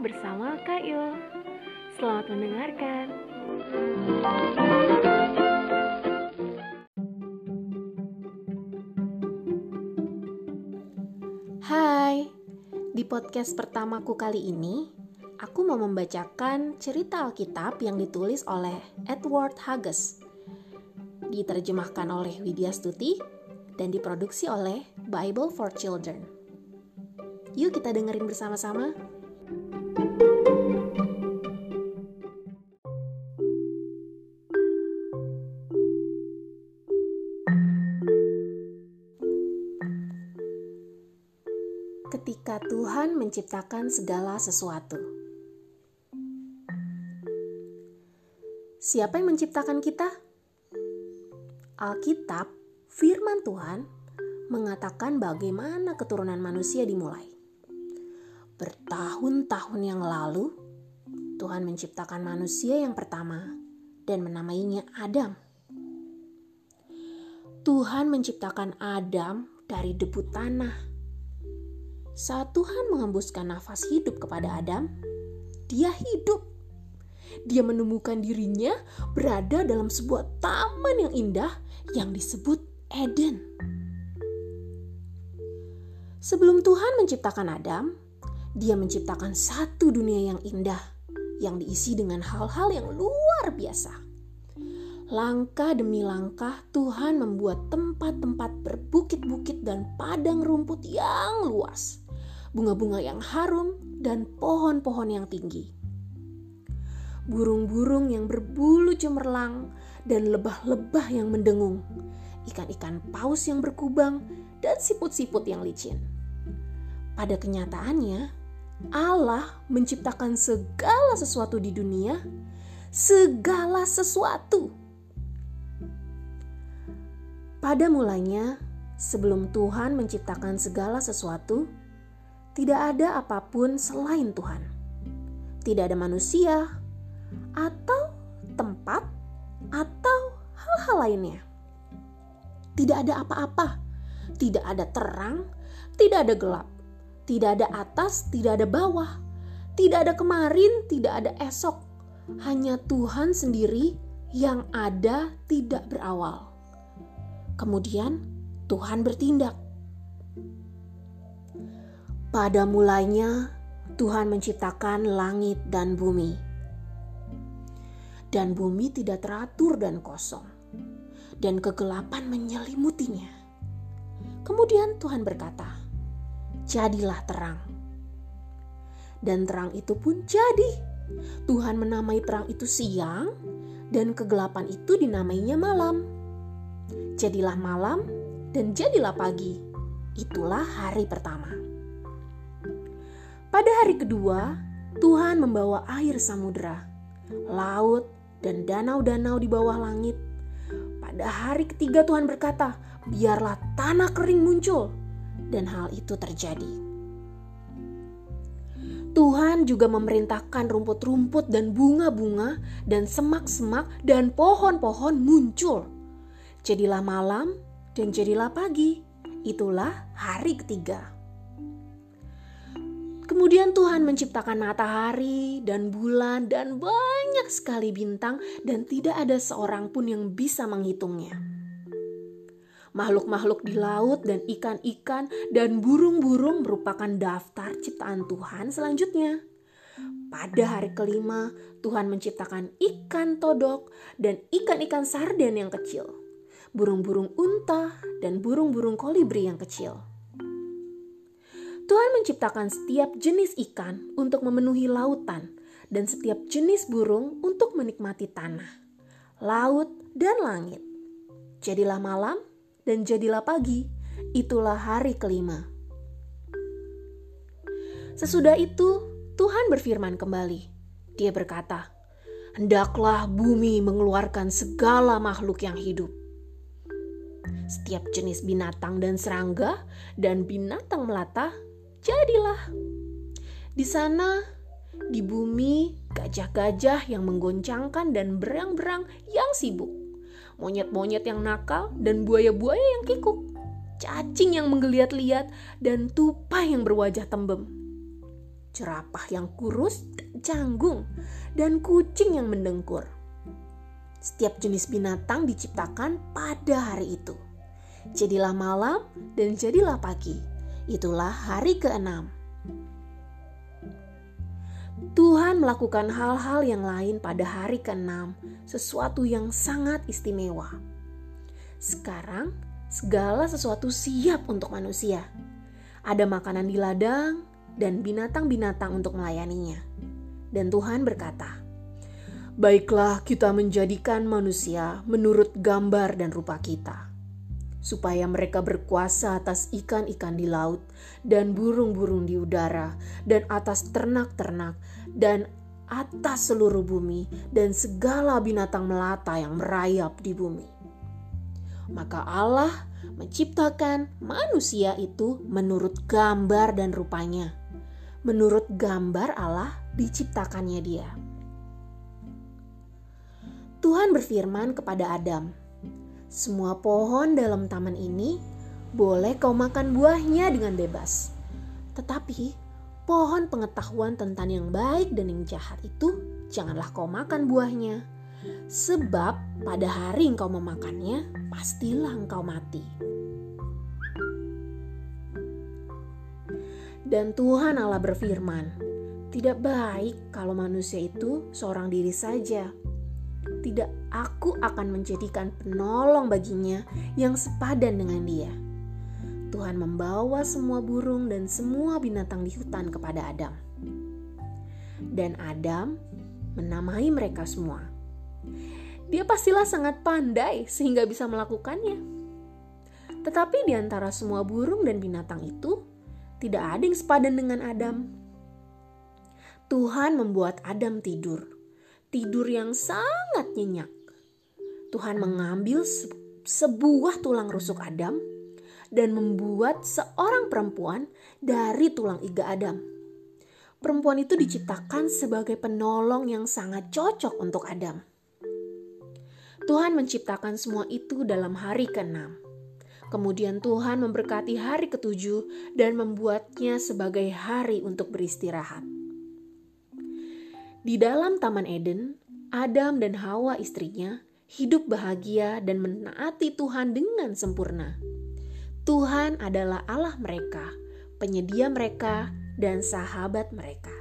bersama Kak Yul. Selamat mendengarkan. Hai, di podcast pertamaku kali ini, aku mau membacakan cerita Alkitab yang ditulis oleh Edward Hughes, diterjemahkan oleh Widya Stuti, dan diproduksi oleh Bible for Children. Yuk kita dengerin bersama-sama. Ketika Tuhan menciptakan segala sesuatu. Siapa yang menciptakan kita? Alkitab, firman Tuhan, mengatakan bagaimana keturunan manusia dimulai. Bertahun-tahun yang lalu, Tuhan menciptakan manusia yang pertama dan menamainya Adam. Tuhan menciptakan Adam dari debu tanah saat Tuhan mengembuskan nafas hidup kepada Adam, dia hidup. Dia menemukan dirinya berada dalam sebuah taman yang indah yang disebut Eden. Sebelum Tuhan menciptakan Adam, dia menciptakan satu dunia yang indah yang diisi dengan hal-hal yang luar biasa. Langkah demi langkah Tuhan membuat tempat-tempat berbukit-bukit dan padang rumput yang luas bunga-bunga yang harum, dan pohon-pohon yang tinggi. Burung-burung yang berbulu cemerlang dan lebah-lebah yang mendengung, ikan-ikan paus yang berkubang, dan siput-siput yang licin. Pada kenyataannya, Allah menciptakan segala sesuatu di dunia, segala sesuatu. Pada mulanya, sebelum Tuhan menciptakan segala sesuatu, tidak ada apa pun selain Tuhan. Tidak ada manusia, atau tempat, atau hal-hal lainnya. Tidak ada apa-apa, tidak ada terang, tidak ada gelap, tidak ada atas, tidak ada bawah, tidak ada kemarin, tidak ada esok. Hanya Tuhan sendiri yang ada tidak berawal. Kemudian Tuhan bertindak pada mulanya, Tuhan menciptakan langit dan bumi, dan bumi tidak teratur dan kosong, dan kegelapan menyelimutinya. Kemudian Tuhan berkata, "Jadilah terang." Dan terang itu pun jadi. Tuhan menamai terang itu siang, dan kegelapan itu dinamainya malam. Jadilah malam, dan jadilah pagi. Itulah hari pertama. Pada hari kedua, Tuhan membawa air samudera, laut, dan danau-danau di bawah langit. Pada hari ketiga Tuhan berkata, biarlah tanah kering muncul. Dan hal itu terjadi. Tuhan juga memerintahkan rumput-rumput dan bunga-bunga dan semak-semak dan pohon-pohon muncul. Jadilah malam dan jadilah pagi. Itulah hari ketiga. Kemudian Tuhan menciptakan matahari dan bulan dan banyak sekali bintang dan tidak ada seorang pun yang bisa menghitungnya. Makhluk-makhluk di laut dan ikan-ikan dan burung-burung merupakan daftar ciptaan Tuhan selanjutnya. Pada hari kelima, Tuhan menciptakan ikan todok dan ikan-ikan sarden yang kecil, burung-burung unta dan burung-burung kolibri yang kecil. Tuhan menciptakan setiap jenis ikan untuk memenuhi lautan dan setiap jenis burung untuk menikmati tanah, laut, dan langit. Jadilah malam dan jadilah pagi, itulah hari kelima. Sesudah itu, Tuhan berfirman kembali. Dia berkata, "Hendaklah bumi mengeluarkan segala makhluk yang hidup, setiap jenis binatang dan serangga, dan binatang melata, jadilah. Di sana, di bumi, gajah-gajah yang menggoncangkan dan berang-berang yang sibuk. Monyet-monyet yang nakal dan buaya-buaya yang kikuk. Cacing yang menggeliat-liat dan tupai yang berwajah tembem. jerapah yang kurus, canggung, dan kucing yang mendengkur. Setiap jenis binatang diciptakan pada hari itu. Jadilah malam dan jadilah pagi. Itulah hari keenam. Tuhan melakukan hal-hal yang lain pada hari keenam, sesuatu yang sangat istimewa. Sekarang, segala sesuatu siap untuk manusia. Ada makanan di ladang dan binatang-binatang untuk melayaninya. Dan Tuhan berkata, Baiklah kita menjadikan manusia menurut gambar dan rupa kita, supaya mereka berkuasa atas ikan-ikan di laut dan burung-burung di udara dan atas ternak-ternak dan atas seluruh bumi dan segala binatang melata yang merayap di bumi. Maka Allah menciptakan manusia itu menurut gambar dan rupanya. Menurut gambar Allah diciptakannya dia. Tuhan berfirman kepada Adam, "Semua pohon dalam taman ini boleh kau makan buahnya dengan bebas, tetapi pohon pengetahuan tentang yang baik dan yang jahat itu janganlah kau makan buahnya, sebab pada hari engkau memakannya, pastilah engkau mati." Dan Tuhan Allah berfirman, "Tidak baik kalau manusia itu seorang diri saja." tidak aku akan menjadikan penolong baginya yang sepadan dengan dia. Tuhan membawa semua burung dan semua binatang di hutan kepada Adam. Dan Adam menamai mereka semua. Dia pastilah sangat pandai sehingga bisa melakukannya. Tetapi di antara semua burung dan binatang itu, tidak ada yang sepadan dengan Adam. Tuhan membuat Adam tidur tidur yang sangat nyenyak. Tuhan mengambil sebuah tulang rusuk Adam dan membuat seorang perempuan dari tulang iga Adam. Perempuan itu diciptakan sebagai penolong yang sangat cocok untuk Adam. Tuhan menciptakan semua itu dalam hari ke-6. Kemudian Tuhan memberkati hari ketujuh dan membuatnya sebagai hari untuk beristirahat. Di dalam Taman Eden, Adam dan Hawa istrinya hidup bahagia dan menaati Tuhan dengan sempurna. Tuhan adalah Allah mereka, penyedia mereka, dan sahabat mereka.